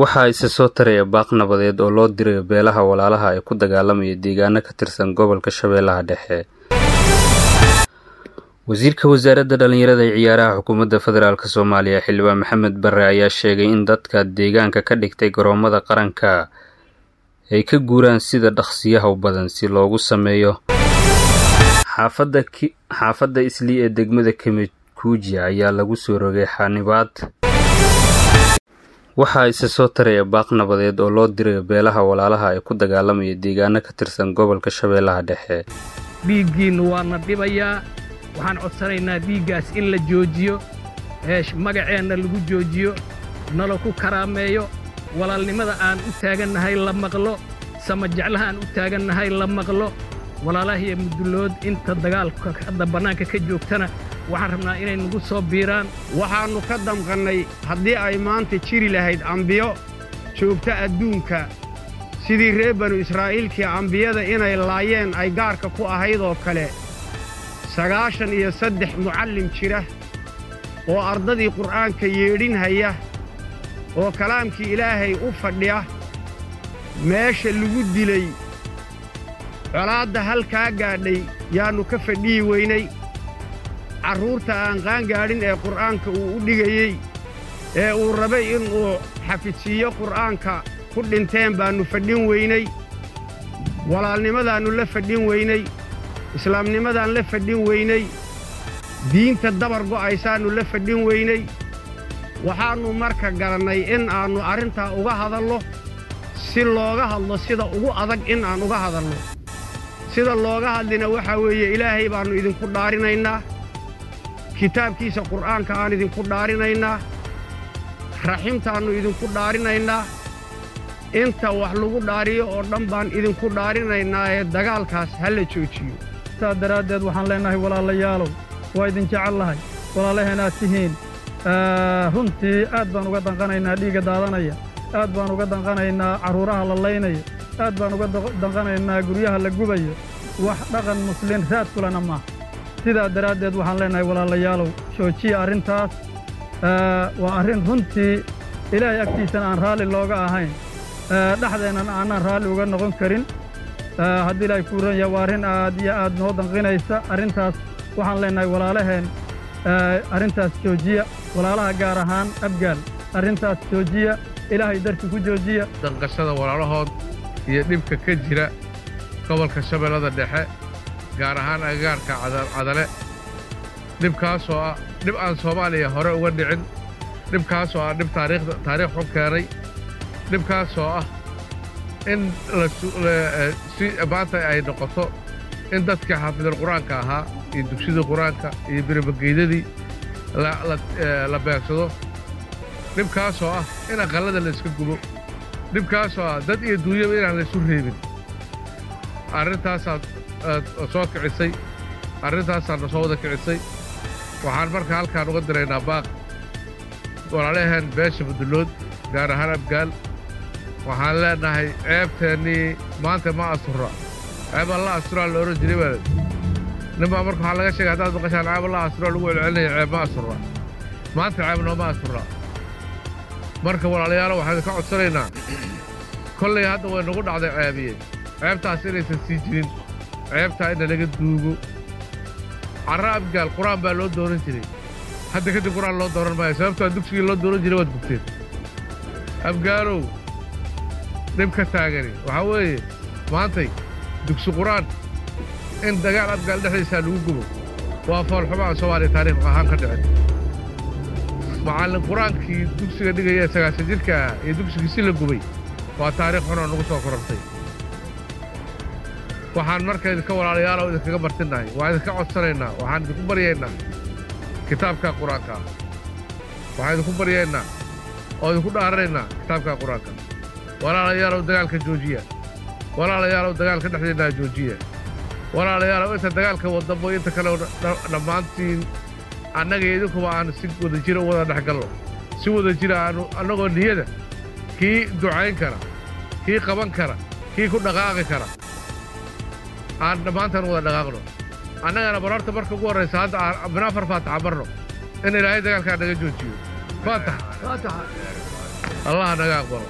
Waxaa isa soo taraya baaq nabadeed oo loo dirayo beelaha walaalaha ee ku dagaalamaya deegaano ka tirsan gobolka Shabeellaha Dhexe. Wasiirka Wasaaradda Dhallinyarada iyo Ciyaaraha Xukuumadda Federaalk Soomaaliya Xildhibaan Maxamed Barre ayaa sheegay in dadka deegaanka ka dhigtay garoomada qaranka ay ka guuraan sida dhaqsiyaha badan si loogu sameeyo xaafadda Islii ee degmada Kemekuuji ayaa lagu soo rogay xanibaad. Waxaa isa soo taraya baaq nabadeed oo loo dirayo beelaha walaalaha ee ku dagaalamaya deegaano ka tirsan gobolka Shabeellaha Dhexe. dhiiggiinnu waa na dhibayaa waxaan codsanaynaa dhiiggaas in la joojiyo magaceenna lagu joojiyo nala ku karaameeyo walaalnimada aan u taagannahay la maqlo sama jeclaha aan u taagannahay la maqlo walaalahiyo mudullood inta dagaalka hadda bannaanka ka joogtana waxaan rabnaa inay nagu soo biiraan. Waxaannu ka damqannay haddii ay maanta jiri lahayd ambiyo joogta adduunka. Sidii reer banu israa'iilkii ambiyada inay laayeen ay gaarka ku ahayd oo kale. Sagaashan iyo saddex mucallim jira oo ardadii qur'aanka yeedhinhaya oo kalaamkii ilaahay u fadhiya meesha lagu dilay colaadda halkaa gaadhay yaannu ka fadhiyi weynay carruurta aan qaangaadhin ee qur'aanka uu u dhigayey ee uu rabay inuu xafidsiiyo qur'aanka ku dhinteen baannu fadhin weynay walaalnimadaannu la fadhin weynay islaamnimadaan la fadhin weynay diinta dabar go'aysaannu la fadhin weynay. Waxaannu marka garannay in aannu arrintaa uga hadalno si looga hadlo sida ugu adag in aan uga hadalno. Sida looga hadlina waxaa weeye ilaahay baannu idinku dhaarinaynaa kitaabkiisa qur'aanka aan idinku dhaarinaynaa raximtaannu idinku dhaarinaynaa inta wax lagu dhaariyo oo dhan baan idinku dhaarinaynaa ee dagaalkaas ha la joojiyo. Saas daraaddeed waxaan leennahay walaalayaalow waa idin jecellahay walaalaheenaad tihiin. Runtii aad baan uga danqanaynaa dhiigga daadanaya aad baan uga danqanaynaa carruuraha la laynaya aad baan uga danqanaynaa guryaha la gubayo. Wax dhaqan muslin raad kulana maaha sidaa daraaddeed waxaan leennahay walaalayaalow joojiya arrintaas waa arrin runtii ilaahay agtiisana aan raalli looga ahayn. Dhexdeennan aanaan raalli uga noqon karin. Haddii ilaahay kuu ran yahay waa arrin aad iyo aad noo danqinaysa arrintaas waxaan leennahay walaalaheen arrintaas joojiya. Walaalaha gaar ahaan abgaal arrintaas joojiya. Ilaahay darti ku joojiya. Danqashada walaalahood iyo dhibka ka jira gobolka shabeellada dhexe gaar ahaan agagaarka cadale. Dhibkaasoo ah dhib aan soomaaliya hore uga dhicin. Dhibkaasoo ah dhib taariikh xun keenay. Dhibkaasoo ah in si maanta ay noqoto in dadkii xaafidul qur'aanka ahaa iyo dugsidii qur'aanka iyo birimageydadii la beegsado. Dhibkaasoo ah in aqallada la iska gubo. Dhibkaasoo ah dad iyo duunyaba inaan la isu reebin. Arrintaasaad soo kicisay arrintaasaadna soo wada kicisay. Waxaan marka halkaan uga diraynaa baaq. Walaalaheen beesha mudullood gaar ahaan abgaal. Waxaan leennahay ceebteennii maanta ma asturra ceeb alla asturaa la odhan jiray baa. Ninbaa marka waxaa laga sheegay haddaad maqashaan ceeb alla asturaa lagu celcelinaya ceeb ma asturra maanta ceeb nooma asturra marka walaalayaalo waxaan idinka codsanaynaa. Kollay hadda way nagu dhacday ceebiye. Ceebtaas inaysan sii jirin ceebtaa inna laga duugo carra abgaal qur'aan baa loo dooran jiray. Hadda kadib qur'aan loo dooran maayo. Sababtoa dugsigii loo dooran jiray waad gubteen abgaalow dhibka taagani. Waxaa weeye maantay dugsi qur'aan in dagaal abgaal dhexdiisaa lagu gubo waa foolxumo aan soomaaliya taariikh ahaan ka dhicin. Macallin qur'aankii dugsiga dhigaya sagaashan jidhka ah iyo dugsigiisi la gubay waa taariikh xunoo nagu soo korortay waxaan marka idinka walaalayaalow idinkaga martinnahay waa idinka codsanaynaa. Waxaan idinku baryaynaa kitaabka qur'aanka. Waxaan idinku baryaynaa oo idinku dhaaranaynaa kitaabka qur'aanka. Walaalayaalow dagaalka joojiya. Walaalayaalow dagaalka dhexdeennaa joojiya. Walaalayaalow inta dagaalka wadamo inta kale dhammaantiin annaga idinkuba aan si wada jira u wada dhex galno si wada jira aanu annagoo niyada kii ducayn kara kii qaban kara kii ku dhaqaaqi kara aan dhammaantaan wada dhaqaaqno annagana barorta marka ugu horraysa hadda min afar faataxa barno in ilaahay dagaalkaa naga joojiyo faatax allaha naga aqbalo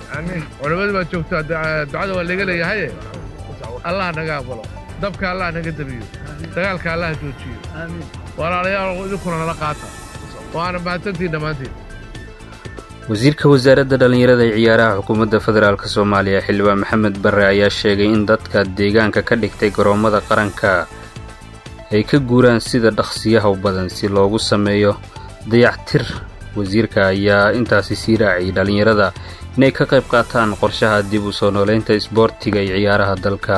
culimmadu baa joogtaa ducada waa laga leeyahaye allaha naga aqbalo dabka allah naga dabiyo dagaalka allaha joojiyo walaalayaal idinkuna nala qaata waana mahadsantiin dhammaantiin wasiirka wasaaradda dhallinyarada ee ciyaaraha xukuumadda federaalk soomaaliya xildhibaan maxamed barre ayaa sheegay in dadka deegaanka ka dhigtay garoommada qaranka ay ka guuraan sida dhaqsiyaha badan si loogu sameeyo dayactir. Wasiirka ayaa intaasi sii raaciyay dhallinyarada inay ka qayb qaataan qorshaha dib u soo nooleynta isboortiga iyo ciyaaraha dalka.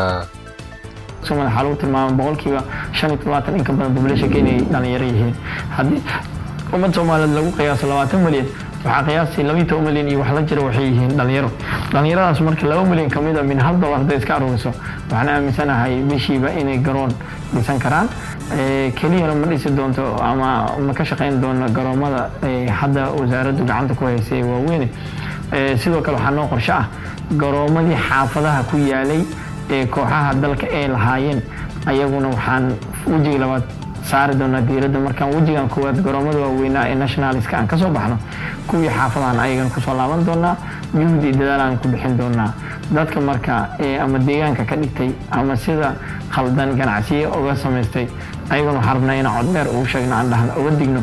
Waxaa lagu tilmaama boqolkiiba shan iyo todobaatan in ka badan populationka inay dhalinyaro yihiin. Haddii ummad soomaaliyeed lagu qiyaaso labaatan milyan waxaa qiyaastii labiiy toban milyan iyo wax la jira waxay yihiin dhalinyaro. Dhalinyaradaas marka laba milyan ka mid a min hal dolar hadday iska aruuriso waxaan aaminsanahay bishiiba inay garoon dhisan karaan. Keliyana ma dhisi doonto ama ma ka shaqayn doono garoomada hadda wasaaraddu gacanta ku haysay waaweyne sidoo kale waxaa noo qorsho ah garoomadii xaafadaha ku yaalay ee kooxaha dalka ay lahaayeen. Ayaguna waxaan wejiga labaad saari doonaa diiradda. Markaan wejigan koowaad garoomada waaweynaa ee nationaliska aan ka soo baxno kuwii xaafadahan ayagana ku soo laaban doonaa juhdi dadaal aan ku bixin doonaa. Dadka marka ama deegaanka ka dhigtay ama sida khaldan ganacsiye uga samaystay ayaguna waxaan rabnaa inaan coddheer ugu sheegno aan dhahno uga digno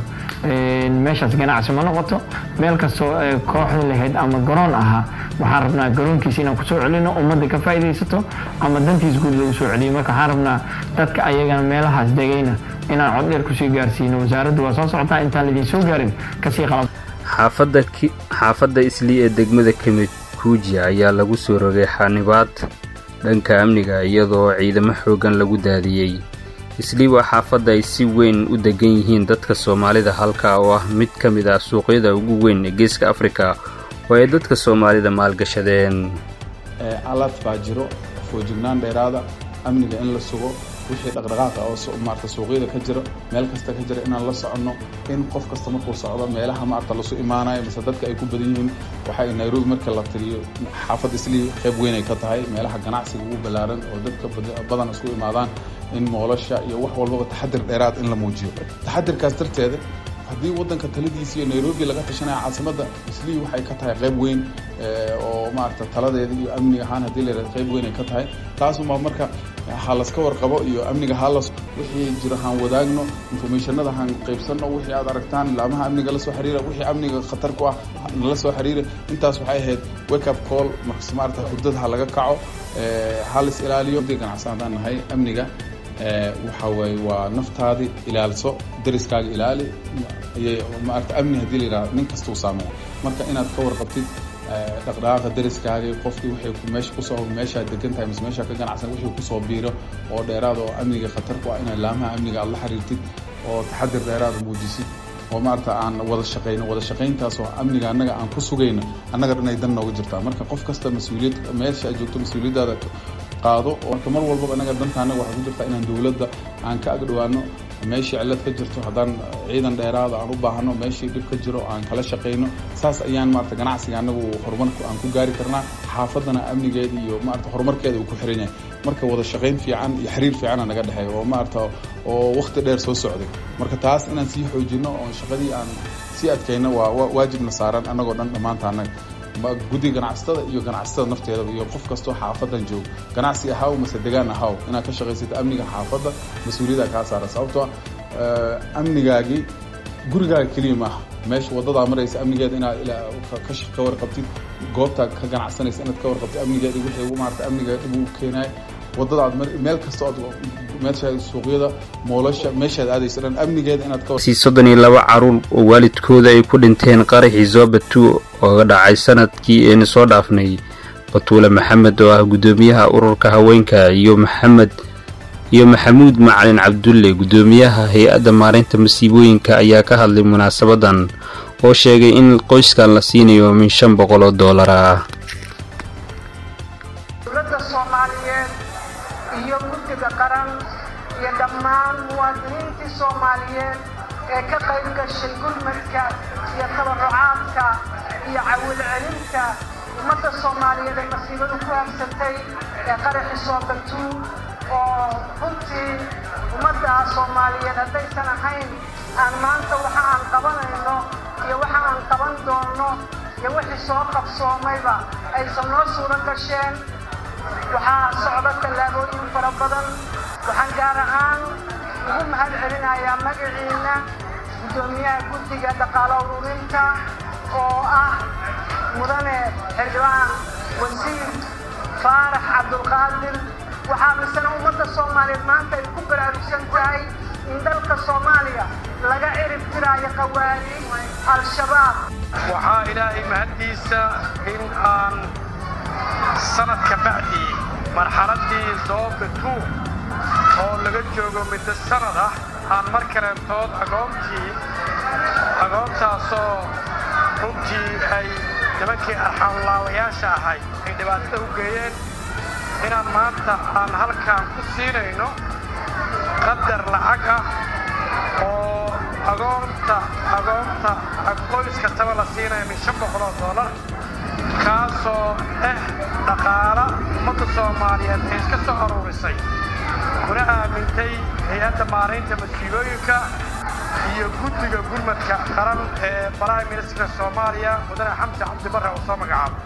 meeshaas ganacsi ma noqoto. Meel kastoo kooxda lahayd ama garoon ahaa waxaan rabnaa garoonkiisa inaan ku soo celino ummadda ka faa'iidaysato ama dantiis guud lagu soo celiyo. Marka waxaan rabnaa dadka ayagana meelahaas degayna inaan coddheer ku sii gaarsiino. Wasaaraddu waa soo socotaa intaan laydin soo gaarin ka sii qalab xaafadda islii ee degmada kamikuujiya ayaa lagu soo rogay xanibaad dhanka amniga iyadoo ciidamo xooggan lagu daadiyey islii waa xaafadda ay si weyn u degan yihiin dadka soomaalida halka oo ah mid ka mid ah suuqyada ugu weyn ee geeska afrika oo ay dadka soomaalida maalgashadeen. Alad baa jiro foojignaan dheeraada amniga in la sugo wixii dhaqdhaqaaqa oo maarata suuqyada ka jiro meel kasta ka jira inaan la soconno in qof kasta markuu socdo meelaha maarata lasu imaanayo mise dadka ay ku badan yihiin waxay nairobi marka la tiriyo xaafad islii qayb weyn ay ka tahay meelaha ganacsiga ugu ballaaran oo dadka badan isku imaadaan in moolasha iyo wax walbaba taxadir dheeraad in la muujiyo. Taxadirkaas darteeda haddii waddanka taladiisa iyo nairobi laga tashanaya caasimadda islii waxay ka tahay qayb weyn oo maarata taladeeda iyo amniga ahaan haddii la yidhahdo qayb weyn ay ka tahay. Taasuma marka ha laska warqabo iyo amniga halas wixii jiro haan wadaagno informationada haan qaybsanno wixii aad aragtaan laamaha amniga la soo xiriira wixii amniga khatar ku ah nala soo xiriira. Intaas waxay ahayd wake up call markas maarata hurdada ha laga kaco ha lis ilaaliyo. Ganacsan haddaan nahay amniga waxa waaye waa naftaadi ilaalso dariskaaga ilaali ayay maarata amni haddii la yidhahdo nin kastuu saameeya marka inaad ka warqabtid dhaqdhaqaaqa dariskaagii qofkii meeshaa degan tahay mise meeshaa ka ganacsan wixii ku soo biiro oo dheeraad oo amniga khatar ku ah inaad laamaha amniga aad la xiriirtid oo taxadir dheeraada muujisid oo maarata aan wada shaqayno wada shaqayntaas oo amniga annaga aan ku sugayno annaga dhan ay dan nooga jirtaa. Marka qof kasta mas'uuliyad meesha aad joogto mas'uuliyaddaada qaado oo marka mar walbaba annaga danta annaga waxaa ku jirtaa inaan dowladda aan ka agdhowaano meeshii cillad ka jirto haddaan ciidan dheeraada aan u baahno meeshii dhib ka jiro aan kala shaqayno saas ayaan maarata ganacsiga annagu horumarka aan ku gaari karnaa xaafaddana amnigeeda iyo maarata horumarkeeda uu ku xiran yahay marka wada shaqayn fiican iyo xiriir fiicana naga dhexeeya oo maarata oo wakhti dheer soo socday. Marka taas inaan sii xoojinno oo shaqadii aan sii adkayno waa waajibna saaran annagoo dhan dhammaanta guddiga ganacsatada iyo ganacsatada nafteedaba iyo qof kastoo xaafadan joogo ganacsi ahaw mase degaan ahaw inaad ka shaqaysata amniga xaafadda mas'uuliyadda kaa saara. Sababtoo amnigaagii gurigaaga keliya maaha. Meesha waddadaa maraysa amnigeeda inaad ka warqabtid goobtaa ka ganacsanaysa inaad ka warqabtid amnigeeda wixii maarata amniga dhib u keenayo waddadaad meel kasta ood suuqyada moolasha meeshaad aadaysa dhan amnigeeda inaad iyo laba carruur oo waalidkooda ay ku dhinteen qaraxii zoobatu ooga dhacay sannadkii eena soo dhaafnay batuule maxamed oo ah guddoomiyaha ururka haweenka iyo maxamed iyo maxamuud macalin cabdulle. Guddoomiyaha hay'adda maareynta masiibooyinka ayaa ka hadlay munaasabadan oo sheegay in qoyskan la siinayo min shan boqol oo doolar ah gashay gurmadka iyo tabarucaadka iyo cawilcelinta ummadda soomaaliyeed ee masiibadu ku habsatay ee qaraxi soobatuu oo runtii ummadda soomaaliyeed haddaysan ahayn aan maanta waxa aan qabanayno iyo waxa aan qaban doonno iyo wixii soo qabsoomayba aysan noo suuro gasheen waxaa socda tallaabooyin fara badan waxaan gaar ahaan ugu mahad celinayaa magaciinna guddoomiyaha guddiga dhaqaalo ururinta oo ah. Mudane xildhibaan wasiir faarax cabdulqaadir waxaa misena ummadda soomaaliyeed maanta ay ku baraarugsan tahay in dalka soomaaliya laga cirib tiraayo qawaari al-shabaab. Waxaa ilaahay mahaddiisa in aan sanad ka bacdi marxaladdii dooba tuub oo laga joogo muddo sanad ah aan mar kaleentood agoontii agoontaasoo runtii ay nimankii arxamlaawayaasha ahay ay dhibaatada u geeyeen inaan maanta aan halkaan ku siinayno qadar lacag ah oo agoonta agoonta qoys kastaba la siinayo min shan boqol oo dollar kaasoo ah dhaqaala ummadda soomaaliyeed ay iska soo aruurisay. Kuna aamintay hay'adda maaraynta masiibooyinka iyo guddiga gurmadka qaran ee baraha ministarka soomaaliya mudane xamse cabdi barre uu soo magacaabo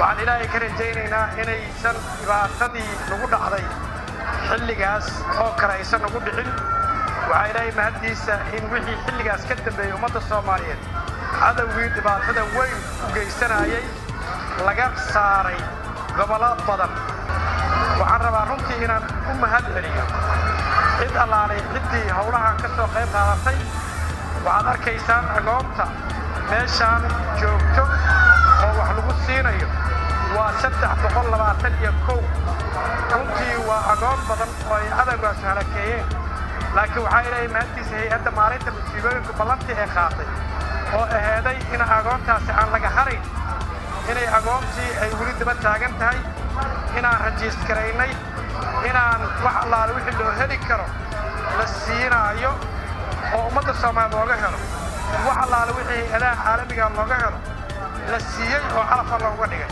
waxaan ilaahay ka rajaynaynaa inaysan dhibaatadii nagu dhacday xilligaas oo kale aysan nagu dhicin. Waxaa ilaahay mahaddiisa in wixii xilligaas ka dambeeyey ummadda soomaaliyeed cadowgii dhibaatada weyn u geysanayay laga saaray gobollo badan waxaan rabaa runtii inaan u mahad celiyo cid allaalay ciddii howlahan ka soo qayb qaadatay waxaad arkaysaan agoonta meeshaan joogto oo wax lagu siinayo waa saddex boqol labaatan iyo kow runtii waa agoon badan oo ay cadowgaas halakeeyeen laakiin waxaa ilaahay mahaddiisa hay'adda maalinta masiibooyinka ballantii ay qaatay oo aheeday in agoontaasi aan laga harayn inay agoontii ay weli daba taagan tahay inaan rajiistaraynay inaan wax allaale wixii loo heli karo la siinaayo oo ummadda soomaaliya looga helo wax allaale wixii hay'adaha caalamiga looga helo la siiyey oo calafka looga dhigay